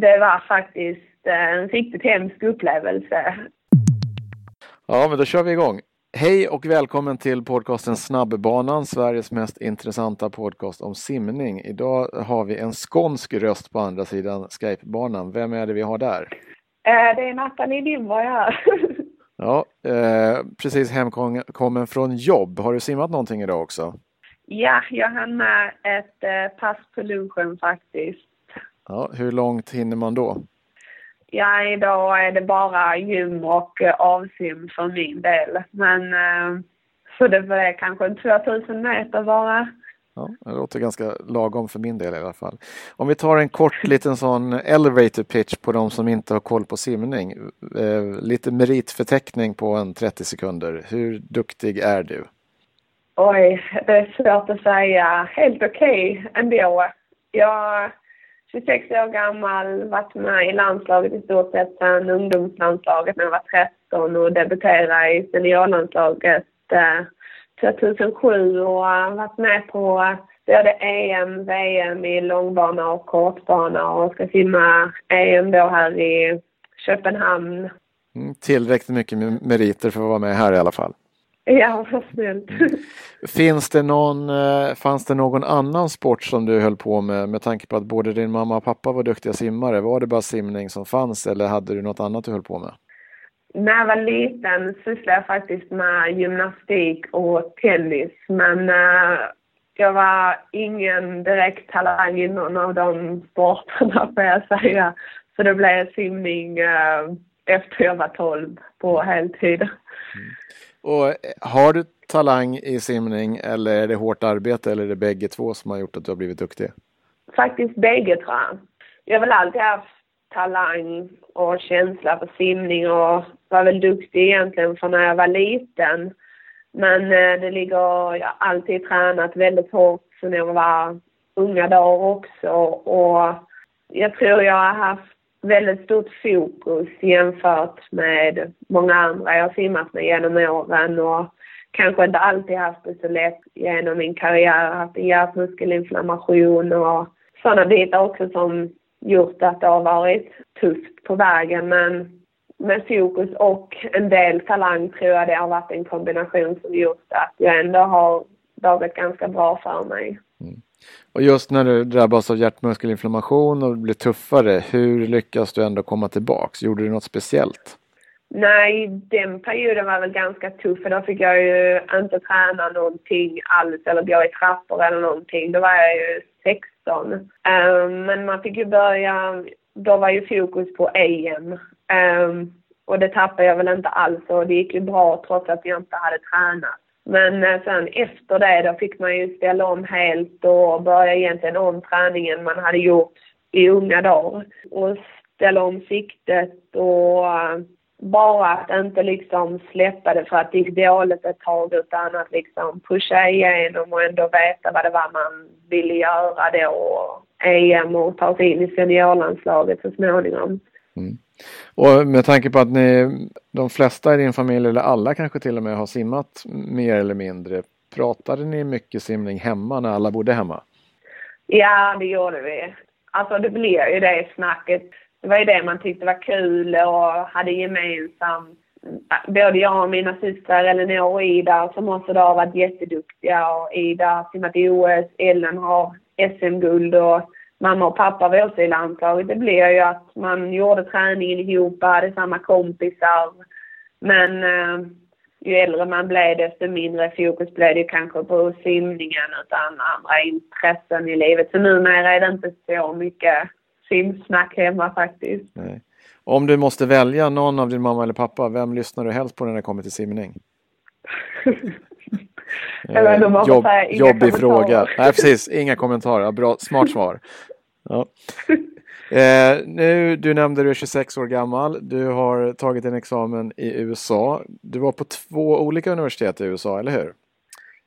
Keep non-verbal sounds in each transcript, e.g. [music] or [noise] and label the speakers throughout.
Speaker 1: det var faktiskt en riktigt hemsk upplevelse.
Speaker 2: Ja, men då kör vi igång. Hej och välkommen till podcasten Snabbbanan, Sveriges mest intressanta podcast om simning. Idag har vi en skånsk röst på andra sidan Skype-banan. Vem är det vi har där?
Speaker 1: Eh, det är Nathalie Lindborg här. [laughs]
Speaker 2: ja, eh, precis hemkommen från jobb. Har du simmat någonting idag också?
Speaker 1: Ja, jag hann med ett eh, pass på lunchen faktiskt.
Speaker 2: Ja, hur långt hinner man då?
Speaker 1: Ja, idag är det bara gym och eh, avsim för min del. Men eh, så det är kanske en 2000 meter bara.
Speaker 2: Ja, det låter ganska lagom för min del i alla fall. Om vi tar en kort liten sån elevator pitch på de som inte har koll på simning. Eh, lite meritförteckning på en 30 sekunder. Hur duktig är du?
Speaker 1: Oj, det är svårt att säga. Helt okej okay ändå. Jag 26 år gammal, varit med i landslaget i stort sett sedan ungdomslandslaget när jag var 13 och debuterade i seniorlandslaget eh, 2007 och varit med på både EM, VM i långbana och kortbana och ska simma EM då här i Köpenhamn.
Speaker 2: Mm, tillräckligt mycket meriter för att vara med här i alla fall. [laughs]
Speaker 1: Ja, vad snällt.
Speaker 2: Finns det någon, eh, fanns det någon annan sport som du höll på med med tanke på att både din mamma och pappa var duktiga simmare? Var det bara simning som fanns eller hade du något annat du höll på med?
Speaker 1: När jag var liten sysslade jag faktiskt med gymnastik och tennis men uh, jag var ingen direkt talang i någon av de sporterna [laughs] får jag säga. Så det blev simning uh, efter jag var 12 på heltid. Mm.
Speaker 2: Och eh, har du talang i simning eller är det hårt arbete eller är det bägge två som har gjort att du har blivit duktig?
Speaker 1: Faktiskt bägge tror jag. Jag har väl alltid haft talang och känsla för simning och var väl duktig egentligen från när jag var liten. Men eh, det ligger, jag har alltid tränat väldigt hårt sen jag var unga dagar också och jag tror jag har haft väldigt stort fokus jämfört med många andra jag simmat med genom åren och kanske inte alltid haft det så lätt genom min karriär. Haft en hjärtmuskelinflammation och sådana bitar också som gjort att det har varit tufft på vägen. Men med fokus och en del talang tror jag det har varit en kombination som gjort att jag ändå har varit ganska bra för mig.
Speaker 2: Och just när du drabbas av hjärtmuskelinflammation och blir tuffare, hur lyckas du ändå komma tillbaks? Gjorde du något speciellt?
Speaker 1: Nej, den perioden var väl ganska tuff för då fick jag ju inte träna någonting alls eller gå i trappor eller någonting. Då var jag ju 16. Um, ehm, men man fick ju börja, då var ju fokus på EM. Um, och det tappade jag väl inte alls och det gick ju bra trots att jag inte hade tränat. Men eh, sen efter det då fick man ju ställa om helt och börja egentligen om träningen man hade gjort i unga dagar. Och ställa om siktet och eh, bara att inte liksom släppa det för att det gick dåligt ett tag utan att liksom pusha igenom och ändå veta vad det var man ville göra då. EM och ta sig in i seniorlandslaget så småningom. Mm.
Speaker 2: Och med tanke på att ni, de flesta i din familj, eller alla kanske till och med, har simmat mer eller mindre. Pratade ni mycket simning hemma när alla bodde hemma?
Speaker 1: Ja, det gjorde vi. Alltså det blev ju det snacket. Det var ju det man tyckte var kul och hade gemensamt. Både jag och mina systrar Elinor och Ida som också då har varit jätteduktiga och Ida har simmat i OS, Ellen har SM-guld och mamma och pappa var också i landslaget. Det blev ju att man gjorde träningen ihop, hade samma kompisar. Men eh, ju äldre man blev desto mindre fokus blev det kanske på simningen utan andra intressen i livet. Så numera är det inte så mycket simsnack hemma faktiskt. Nej.
Speaker 2: Om du måste välja någon av din mamma eller pappa, vem lyssnar du helst på när det kommer till simning? [laughs]
Speaker 1: eh, jobb,
Speaker 2: jobbig fråga. Nej, precis. Inga kommentarer. Bra, smart svar. Ja. [laughs] Eh, nu, du nämnde du är 26 år gammal. Du har tagit en examen i USA. Du var på två olika universitet i USA, eller hur?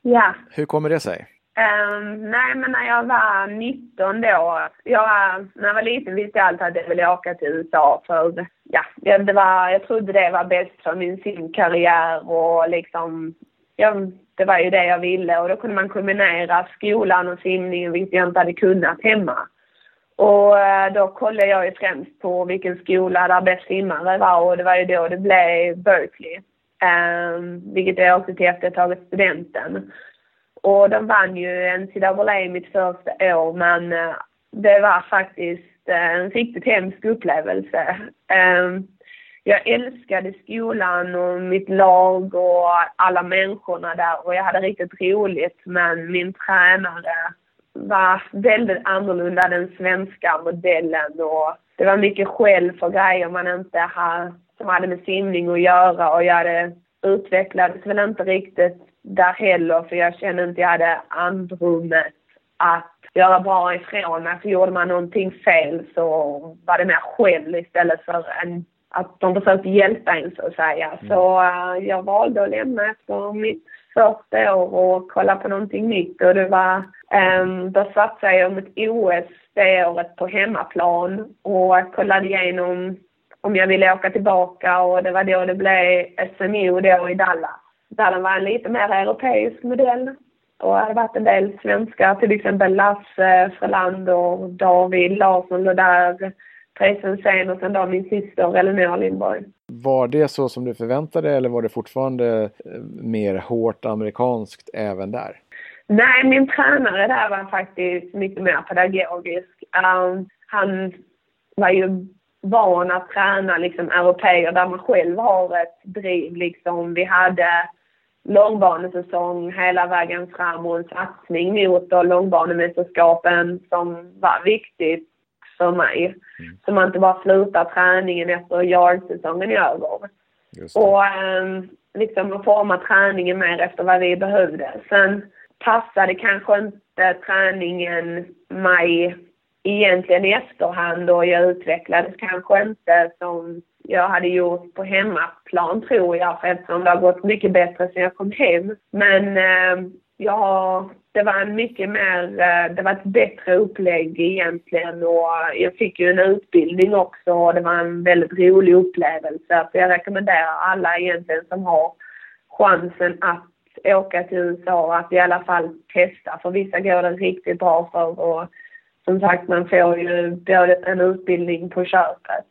Speaker 1: Ja.
Speaker 2: Hur kommer det sig?
Speaker 1: Um, nej, men när jag var 19 då, jag, när jag var liten visste jag alltid att jag ville åka till USA för, ja, det var, jag trodde det var bäst för min simkarriär och liksom, ja, det var ju det jag ville och då kunde man kombinera skolan och simningen vilket jag inte hade kunnat hemma. Och eh, då kollade jag ju främst på vilken skola där bäst simmare var och det var ju då det blev Berkeley. Um, vilket jag åkte till efter tagit studenten. Och de vann ju NCAA mitt första år men eh, det var faktiskt eh, en riktigt hemsk upplevelse. Um, jag älskade skolan och mitt lag och alla människorna där och jag hade riktigt roligt men min tränare var väldigt annorlunda den svenska modellen och det var mycket skäll för grejer man inte har, som hade med simning att göra och jag hade utvecklades väl inte riktigt där heller för jag kände inte jag hade andrummet att göra bra ifrån mig. För gjorde man någonting fel så var det mer skäll istället för en, att de försökte hjälpa en så att säga. Mm. Så uh, jag valde att lämna efter mitt första år och kolla på någonting nytt och det var, um, då satsade jag om ett OS det året på hemmaplan och kollade igenom om jag ville åka tillbaka och det var då det blev SMO då i Dallas. Där det var en lite mer europeisk modell och det hade varit en del svenskar, till exempel Lasse Frölander, David Larsson låg där, Therese sen och sen då min syster Elinor Lindborg.
Speaker 2: Var det så som du förväntade eller var det fortfarande eh, mer hårt amerikanskt även där?
Speaker 1: Nej, min tränare där var faktiskt mycket mer pedagogisk. Um, han var ju van att träna liksom europeer där man själv har ett driv liksom. Vi hade långbanesäsong hela vägen fram och en satsning mot då långbanemästerskapen som var viktigt för mig. Mm. Så man inte bara slutar träningen efter yardsäsongen är över. Och um, liksom forma träningen mer efter vad vi behövde. Sen passade kanske inte träningen mig egentligen i efterhand och jag utvecklades kanske inte som jag hade gjort på hemmaplan tror jag eftersom det har gått mycket bättre sen jag kom hem. Men eh, Ja, det var en mycket mer, eh, det var ett bättre upplägg egentligen och jag fick ju en utbildning också och det var en väldigt rolig upplevelse. Så jag rekommenderar alla egentligen som har chansen att åka till USA att i alla fall testa för vissa går det riktigt bra för och som sagt man får ju både en utbildning på köpet.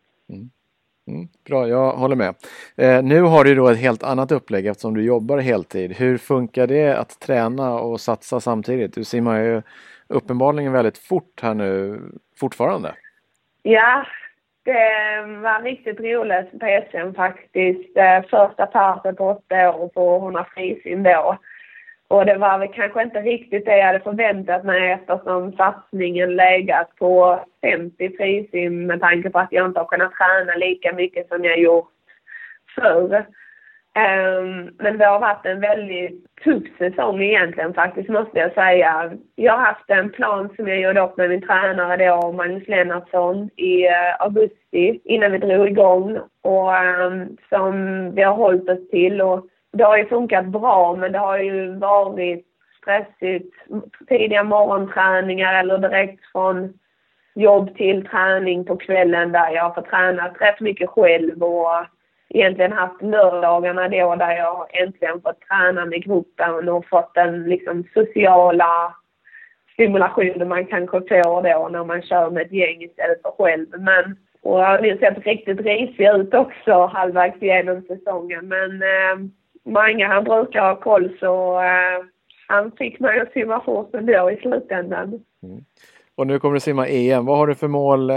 Speaker 1: Mm.
Speaker 2: Bra, jag håller med. Eh, nu har du då ett helt annat upplägg eftersom du jobbar heltid. Hur funkar det att träna och satsa samtidigt? Du simmar ju uppenbarligen väldigt fort här nu fortfarande.
Speaker 1: Ja, det var riktigt roligt på SM faktiskt. Eh, första parten på åtta år på 100 frisim då. Och det var väl kanske inte riktigt det jag hade förväntat mig eftersom satsningen legat på 50 frisim med tanke på att jag inte har kunnat träna lika mycket som jag gjort förr. Um, men det har varit en väldigt tuff säsong egentligen faktiskt måste jag säga. Jag har haft en plan som jag gjorde upp med min tränare då, Magnus Lennartsson, i uh, augusti innan vi drog igång och um, som vi har hållit oss till. Och det har ju funkat bra men det har ju varit stressigt. Tidiga morgonträningar eller direkt från jobb till träning på kvällen där jag har fått tränat rätt mycket själv och egentligen haft lördagarna då där jag äntligen fått träna med gruppen och fått den liksom sociala stimulationen man kanske får då när man kör med ett gäng istället för själv. Men och jag har nu sett riktigt risig ut också halvvägs igenom säsongen men eh, Mange han brukar ha koll så eh, han fick mig att simma fort ändå i slutändan. Mm.
Speaker 2: Och nu kommer du simma EM. Vad har du för mål eh,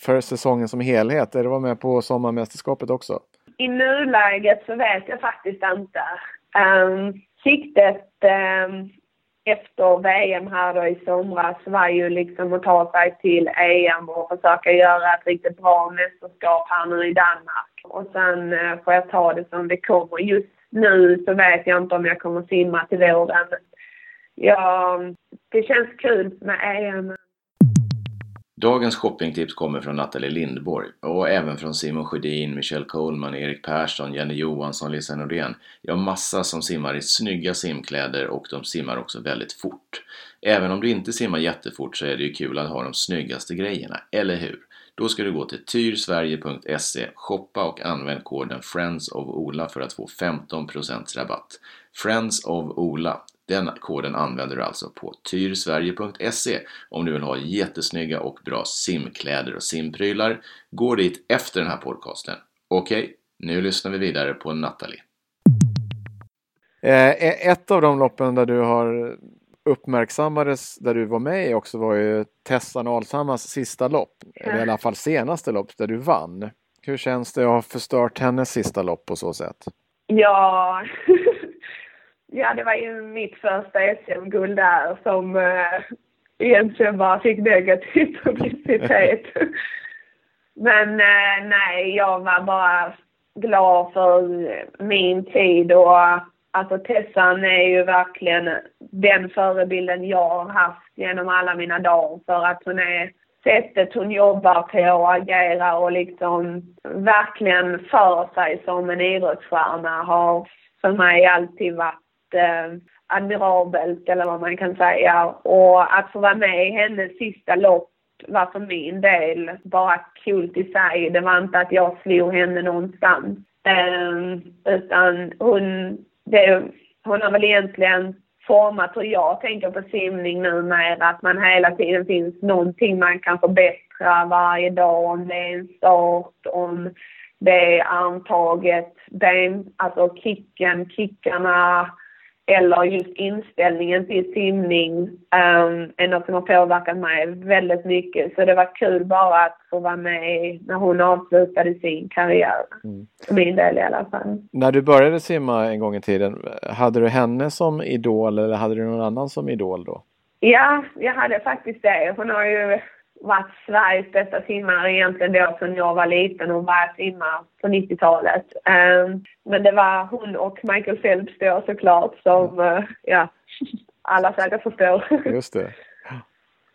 Speaker 2: för säsongen som helhet? Är du med på sommarmästerskapet också?
Speaker 1: I nuläget så vet jag faktiskt inte. Um, siktet um, efter VM här då i somras var ju liksom att ta sig till EM och försöka göra ett riktigt bra mästerskap här nu i Danmark. Och sen eh, får jag ta det som det kommer. Just nu så vet jag inte om jag kommer simma till våren. Ja, det känns kul med EM.
Speaker 3: Dagens shoppingtips kommer från Nathalie Lindborg och även från Simon Sjödin, Michelle Coleman, Erik Persson, Jenny Johansson, Lisa Norén. Ja, massa som simmar i snygga simkläder och de simmar också väldigt fort. Även om du inte simmar jättefort så är det ju kul att ha de snyggaste grejerna, eller hur? Då ska du gå till tyrsverige.se, shoppa och använd koden Friends of Ola för att få 15% rabatt. Friends of Ola, den koden använder du alltså på tyrsverige.se om du vill ha jättesnygga och bra simkläder och simprylar. Gå dit efter den här podcasten. Okej, okay, nu lyssnar vi vidare på Nathalie.
Speaker 2: Eh, ett av de loppen där du har uppmärksammades där du var med också var ju Tessan Alshammars sista lopp. Eller i alla fall senaste lopp där du vann. Hur känns det att ha förstört hennes sista lopp på så sätt?
Speaker 1: Ja, [laughs] ja det var ju mitt första SM-guld där som äh, egentligen bara fick negativ [laughs] publicitet. Men äh, nej, jag var bara glad för min tid och Alltså Tessan är ju verkligen den förebilden jag har haft genom alla mina dagar för att hon är sättet hon jobbar på och agerar och liksom verkligen för sig som en idrottsstjärna har för mig alltid varit eh, admirabelt eller vad man kan säga. Och att få vara med i hennes sista lopp var för min del bara kul i sig. Det var inte att jag slog henne någonstans. Eh, utan hon det, hon har väl egentligen format hur jag tänker på simning numera. Att man hela tiden finns någonting man kan förbättra varje dag. Om det är en start, om det är armtaget, ben, alltså kicken, kickarna eller just inställningen till simning um, är något som har påverkat mig väldigt mycket. Så det var kul bara att få vara med när hon avslutade sin karriär. Mm. För min del i alla fall.
Speaker 2: När du började simma en gång i tiden, hade du henne som idol eller hade du någon annan som idol då?
Speaker 1: Ja, jag hade faktiskt det. Hon har ju varit Sveriges bästa simmare egentligen då sedan jag var liten och började simma på 90-talet. Um, men det var hon och Michael Phelps då såklart som, uh, ja, alla säkert förstår.
Speaker 2: Just det.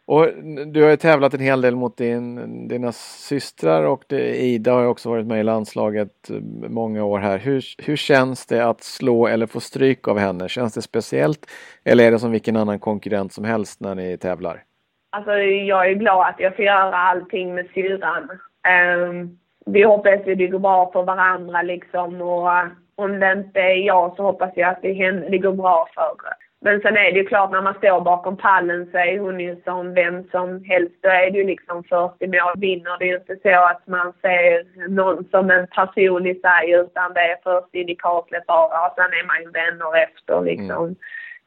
Speaker 2: Och du har ju tävlat en hel del mot din, dina systrar och det, Ida har ju också varit med i landslaget eh, många år här. Hur, hur känns det att slå eller få stryk av henne? Känns det speciellt eller är det som vilken annan konkurrent som helst när ni tävlar?
Speaker 1: Alltså jag är glad att jag får göra allting med syrran. Um, vi hoppas att det går bra för varandra liksom och eh, om det inte är jag så hoppas jag att det, det går bra för. Men sen är det ju klart när man står bakom pallen så är hon ju som vem som helst. Då är det ju liksom först i mål vinner. Det är ju inte så att man ser någon som en person i sig utan det är först in i kaklet bara och sen är man ju vänner efter liksom. Mm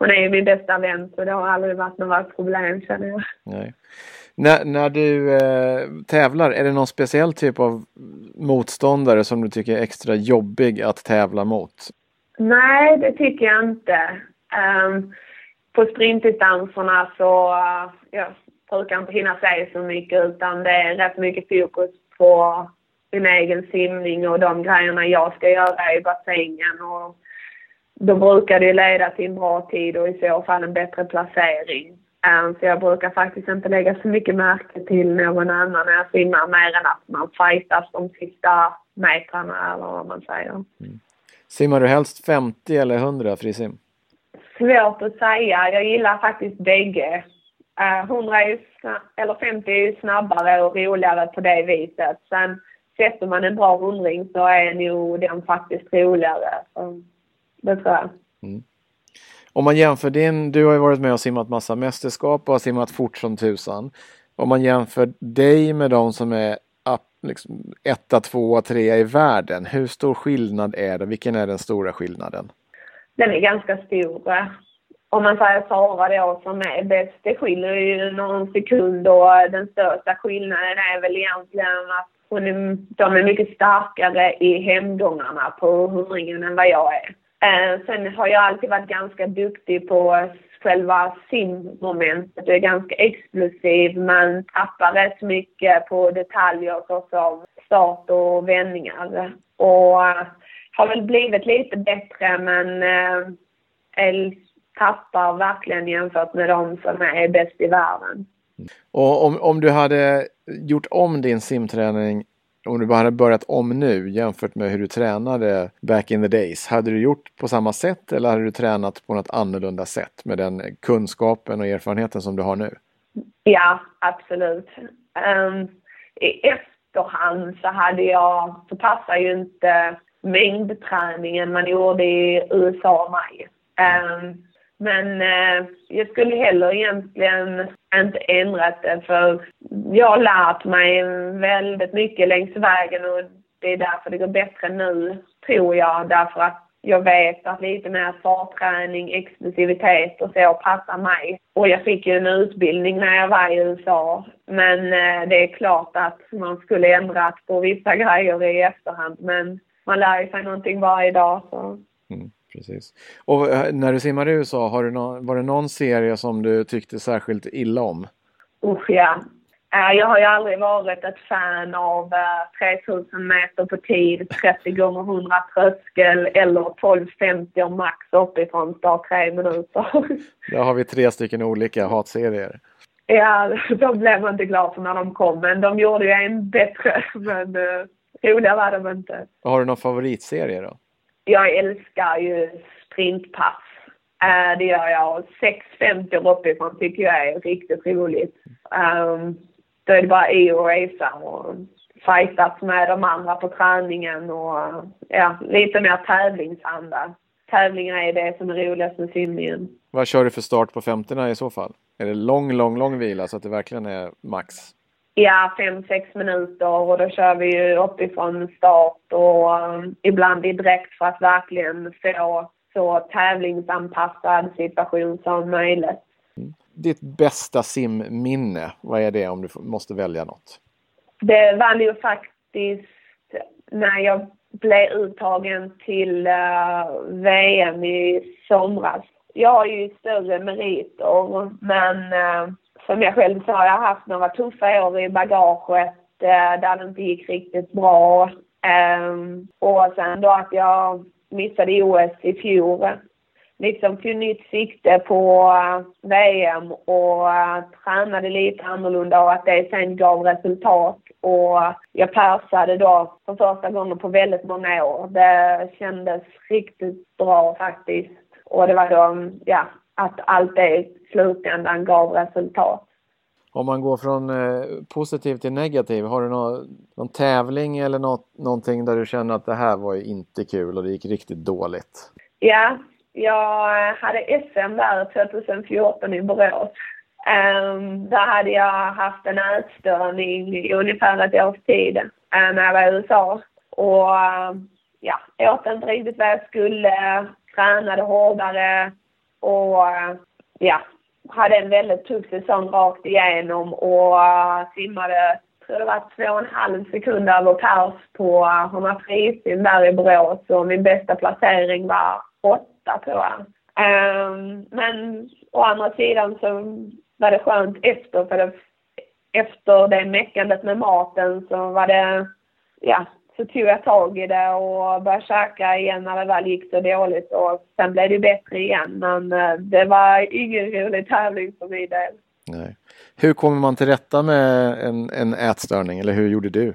Speaker 1: hon är ju min bästa vän så det har aldrig varit några problem känner jag.
Speaker 2: Nej. När, när du eh, tävlar, är det någon speciell typ av motståndare som du tycker är extra jobbig att tävla mot?
Speaker 1: Nej, det tycker jag inte. Um, på sprintdistanserna så uh, jag brukar inte hinna se så mycket utan det är rätt mycket fokus på min egen simning och de grejerna jag ska göra i bassängen och då brukar det leda till en bra tid och i så fall en bättre placering. Um, så jag brukar faktiskt inte lägga så mycket märke till någon annan när jag simmar mer än att man fightas de sista metrarna eller vad man säger. Mm.
Speaker 2: Simmar du helst 50 eller 100 frisim?
Speaker 1: Svårt att säga. Jag gillar faktiskt bägge. Uh, 100 är ju eller 50 är ju snabbare och roligare på det viset. Sen sätter man en bra hundring så är nog den faktiskt roligare. Så det tror jag. Mm.
Speaker 2: Om man jämför din, du har ju varit med och simmat massa mästerskap och har simmat fort som tusan. Om man jämför dig med de som är liksom, etta, tvåa, trea i världen. Hur stor skillnad är det? Vilken är den stora skillnaden?
Speaker 1: Den är ganska stor. Om man säger Sara då som är bäst, det skiljer ju någon sekund och den största skillnaden är väl egentligen att hon är, de är mycket starkare i hemgångarna på hundringen än vad jag är. Eh, sen har jag alltid varit ganska duktig på själva simmomentet. Jag är ganska explosiv men tappar rätt mycket på detaljer såsom start och vändningar. Och eh, har väl blivit lite bättre men eh, tappar verkligen jämfört med de som är bäst i världen.
Speaker 2: Och om, om du hade gjort om din simträning om du bara hade börjat om nu jämfört med hur du tränade back in the days, hade du gjort på samma sätt eller hade du tränat på något annorlunda sätt med den kunskapen och erfarenheten som du har nu?
Speaker 1: Ja, absolut. Um, I efterhand så hade jag, så passar ju inte mängdträningen man gjorde i USA och mig. Um, ehm, men eh, jag skulle heller egentligen inte ändrat det för jag har lärt mig väldigt mycket längs vägen och det är därför det går bättre nu, tror jag. Därför att jag vet att lite mer fartträning, explosivitet och så passar mig. Och jag fick ju en utbildning när jag var i USA. Men eh, det är klart att man skulle ändrat på vissa grejer i efterhand. Men man lär ju sig någonting varje dag. Så.
Speaker 2: Precis. Och eh, när du simmade i USA, har du no var det någon serie som du tyckte särskilt illa om?
Speaker 1: Usch ja. Eh, jag har ju aldrig varit ett fan av 3000 meter på tid, 30 gånger 100 tröskel eller 12.50 max uppifrån start tre minuter. [laughs]
Speaker 2: Där har vi tre stycken olika hatserier.
Speaker 1: Ja, [laughs] de blev man inte glad för när de kom, men de gjorde ju en bättre. [laughs] Men roliga var de inte.
Speaker 2: Har du någon favoritserie då?
Speaker 1: Jag älskar ju sprintpass. Uh, det gör jag. 6.50 uppifrån tycker jag är riktigt roligt. Um, då är det bara i och resa och fightas med de andra på träningen och ja, lite mer tävlingsanda. Tävlingar är det som är roligast med simningen.
Speaker 2: Vad kör du för start på 50 i så fall? Är det lång, lång, lång vila så att det verkligen är max?
Speaker 1: Ja, fem, sex minuter och då kör vi ju uppifrån start och um, ibland i direkt för att verkligen få så tävlingsanpassad situation som möjligt.
Speaker 2: Ditt bästa simminne, vad är det om du måste välja något?
Speaker 1: Det var ju faktiskt när jag blev uttagen till uh, VM i somras. Jag har ju större meriter men uh, som jag själv sa, jag har haft några tuffa år i bagaget eh, där det inte gick riktigt bra. Um, och sen då att jag missade OS i fjol liksom tog nytt sikte på eh, uh, VM och uh, tränade lite annorlunda och att det sen gav resultat. Och jag persade då för första gången på väldigt många år. Det kändes riktigt bra faktiskt. Och det var då, ja, att allt det i slutändan gav resultat.
Speaker 2: Om man går från eh, positiv till negativ, har du någon, någon tävling eller något, någonting där du känner att det här var ju inte kul och det gick riktigt dåligt?
Speaker 1: Ja, jag hade SM där 2014 i Borås. Um, där hade jag haft en ätstörning i ungefär ett års tid uh, när jag var i USA. Och uh, ja, åt inte riktigt vad jag skulle, tränade hårdare och eh, ja, hade en väldigt tuff säsong rakt igenom och eh, simmade, tror det var två och en halv sekund över pers på eh, uh, 100 frisim där i Borås och min bästa placering var åtta tror jag. Ehm, men å andra sidan så var det skönt efter för det, efter det meckandet med maten så var det, ja, så tog jag tag i det och började käka igen när det väl gick så dåligt och sen blev det bättre igen. Men uh, det var ingen rolig tävling för min del.
Speaker 2: Nej. Hur kommer man till rätta med en, en ätstörning eller hur gjorde du?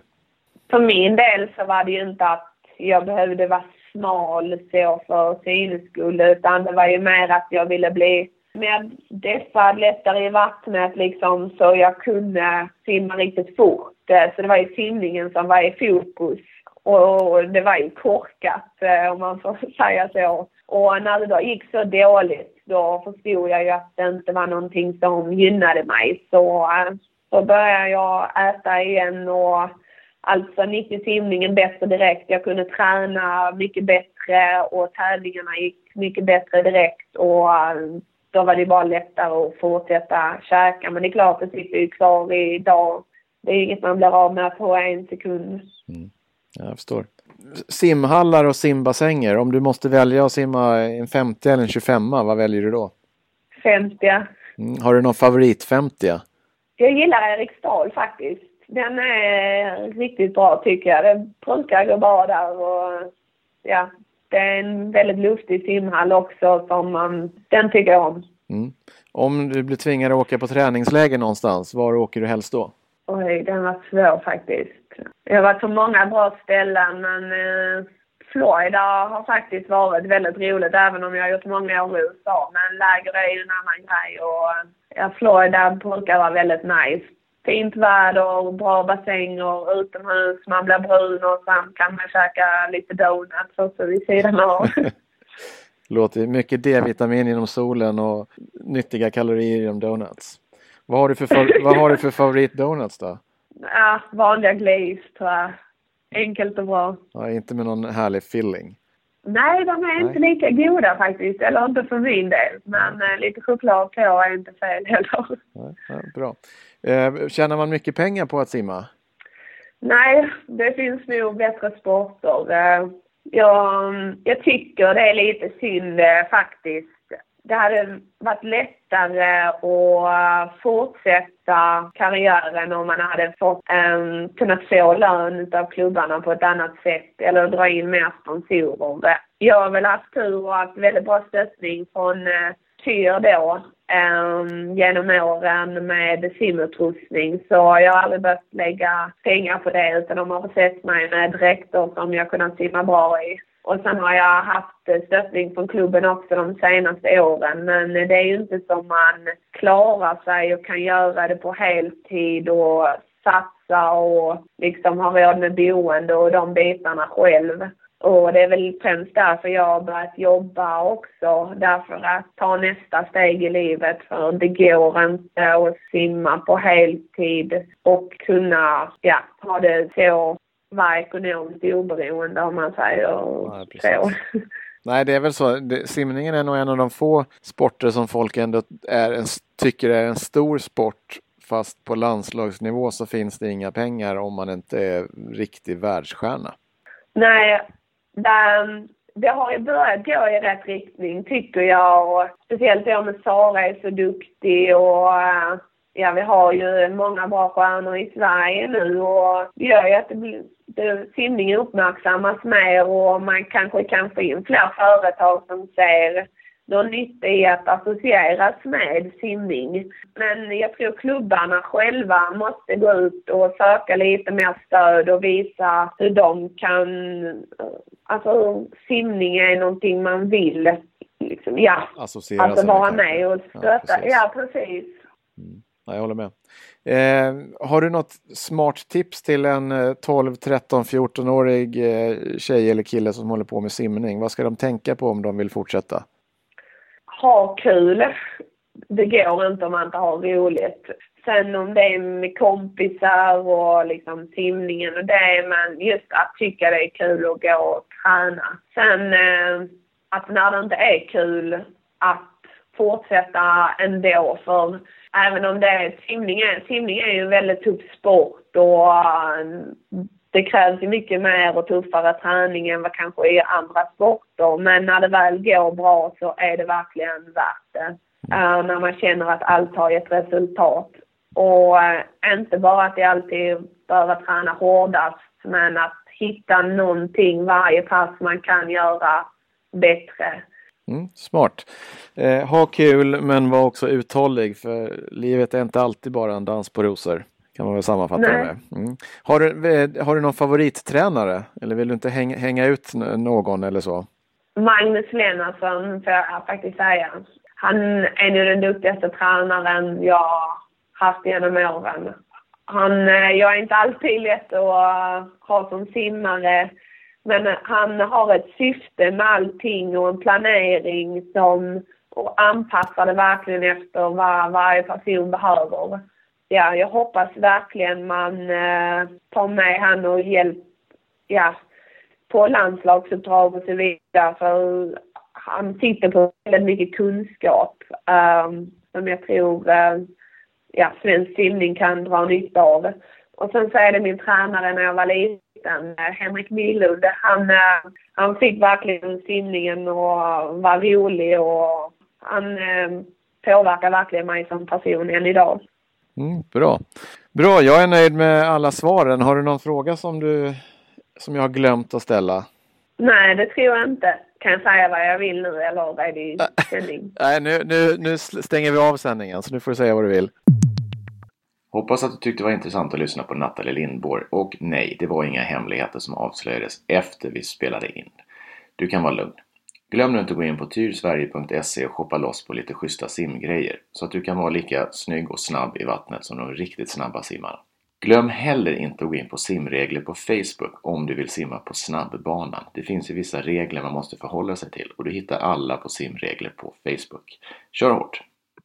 Speaker 1: För min del så var det ju inte att jag behövde vara smal så för synets skull utan det var ju mer att jag ville bli mer deffad, lättare i vattnet liksom så jag kunde simma riktigt fort. Eh, så det var ju simningen som var i fokus. Och det var ju korkat eh, om man får [laughs] säga så. Och när det då gick så dåligt då förstod jag ju att det inte var någonting som gynnade mig. Så eh, så började jag äta igen och Alltså gick ju simningen bättre direkt. Jag kunde träna mycket bättre och tävlingarna gick mycket bättre direkt och eh, då var det bara lättare att fortsätta käka. Men det är klart, det sitter ju kvar idag. Det är inget man blir av med på en sekund.
Speaker 2: Mm. Jag förstår. Simhallar och simbassänger. Om du måste välja att simma en 50 eller en 25, vad väljer du då?
Speaker 1: 50.
Speaker 2: Mm. Har du någon favorit 50?
Speaker 1: Jag gillar Eriksdal faktiskt. Den är riktigt bra tycker jag. Det brukar gå bra där och ja, det är en väldigt lustig simhall också som man, den tycker jag om.
Speaker 2: Mm. Om du blir tvingad att åka på träningsläger någonstans, var åker du helst då?
Speaker 1: Oj, den var svår faktiskt. Jag har varit på många bra ställen men eh, Florida har faktiskt varit väldigt roligt även om jag har gjort många år i USA. Men läger är ju en annan grej och eh, ja, Florida brukar vara väldigt nice fint väder, bra bassänger, utomhus, man blir brun och sen kan man käka lite donuts också vid sidan av. [laughs]
Speaker 2: Låter mycket D-vitamin inom solen och nyttiga kalorier inom donuts. Vad har du för, vad har du för favoritdonuts då?
Speaker 1: Ja, vanliga glaze tror jag. Enkelt och bra.
Speaker 2: Ja, inte med någon härlig filling.
Speaker 1: Nej, de är Nej. inte lika goda faktiskt. Eller inte för min del. Men eh, lite choklad på är inte fel heller.
Speaker 2: Ja, bra. Eh, tjänar man mycket pengar på att simma?
Speaker 1: Nej, det finns nog bättre sporter. Eh, jag, jag tycker det är lite synd eh, faktiskt. Det hade varit lättare att fortsätta karriären om man hade fått um, kunnat få lön av klubbarna på ett annat sätt eller dra in mer sponsorer. Jag har väl haft tur och haft väldigt bra stöttning från uh, Tyr då um, genom åren med simutrustning så jag har aldrig behövt lägga pengar på det utan de har försett mig med dräkter som jag kunnat simma bra i. Och sen har jag haft stöttning från klubben också de senaste åren. Men det är ju inte som man klarar sig och kan göra det på heltid och satsa och liksom ha råd med boende och de bitarna själv. Och det är väl främst därför jag har börjat jobba också. Därför att ta nästa steg i livet. För det går inte att simma på heltid och kunna ja, ha det så vara ekonomiskt oberoende om man säger Nej, så. [laughs]
Speaker 2: Nej, det är väl så. simningen är nog en av de få sporter som folk ändå är en, tycker är en stor sport. Fast på landslagsnivå så finns det inga pengar om man inte är riktig världsstjärna.
Speaker 1: Nej, det, det har ju börjat gå i rätt riktning tycker jag. Och speciellt jag med Sara är så duktig och ja, vi har ju många bra stjärnor i Sverige nu och det gör ju att det blir simningen uppmärksammas mer och man kanske kan få in fler företag som ser någon nytta i att associeras med simning. Men jag tror klubbarna själva måste gå ut och söka lite mer stöd och visa hur de kan... Alltså simning är någonting man vill liksom, ja, alltså vara med och stötta. Ja, precis. Ja, precis.
Speaker 2: Mm. Jag håller med. Eh, har du något smart tips till en 12, 13, 14-årig eh, tjej eller kille som håller på med simning? Vad ska de tänka på om de vill fortsätta?
Speaker 1: Ha kul. Det går inte om man inte har roligt. Sen om det är med kompisar och liksom simningen och det, men just att tycka det är kul att gå och träna. Sen eh, att när det inte är kul, att fortsätta ändå för även om det är simning, är, simning är ju en väldigt tuff sport och uh, det krävs ju mycket mer och tuffare träning än vad kanske i andra sporter. Men när det väl går bra så är det verkligen värt det. Uh, när man känner att allt har gett resultat. Och uh, inte bara att det alltid behöver träna hårdast, men att hitta någonting varje pass man kan göra bättre.
Speaker 2: Mm, smart. Eh, ha kul men var också uthållig för livet är inte alltid bara en dans på rosor. Kan man väl sammanfatta det med. Mm. Har, du, eh, har du någon favorittränare? Eller vill du inte hänga, hänga ut någon eller så?
Speaker 1: Magnus Lennartsson får jag faktiskt säga. Han är nu den duktigaste tränaren jag haft genom åren. Han, eh, jag är inte alltid lätt att ha som simmare men han har ett syfte med allting och en planering som och anpassar det verkligen efter vad varje person behöver. Ja, jag hoppas verkligen man eh, tar med han och hjälp, ja, på landslagsuppdrag och så vidare. För han sitter på väldigt mycket kunskap um, som jag tror uh, ja, svensk simning kan dra nytta av. Och sen så är det min tränare när jag var liten eh, Henrik Milund, han, eh, han fick verkligen simningen och var rolig och han eh, påverkar verkligen mig som person än idag.
Speaker 2: Mm, bra. Bra, jag är nöjd med alla svaren. Har du någon fråga som, du, som jag har glömt att ställa?
Speaker 1: Nej, det tror jag inte. Kan jag säga vad jag vill nu eller är det [laughs] sändning?
Speaker 2: Nej, nu, nu, nu stänger vi av sändningen så nu får du säga vad du vill.
Speaker 3: Hoppas att du tyckte det var intressant att lyssna på Nathalie Lindborg och nej, det var inga hemligheter som avslöjades efter vi spelade in. Du kan vara lugn. Glöm nu inte att gå in på tyrsverige.se och shoppa loss på lite schyssta simgrejer så att du kan vara lika snygg och snabb i vattnet som de riktigt snabba simmarna. Glöm heller inte att gå in på simregler på Facebook om du vill simma på snabbbanan. Det finns ju vissa regler man måste förhålla sig till och du hittar alla på simregler på Facebook. Kör hårt!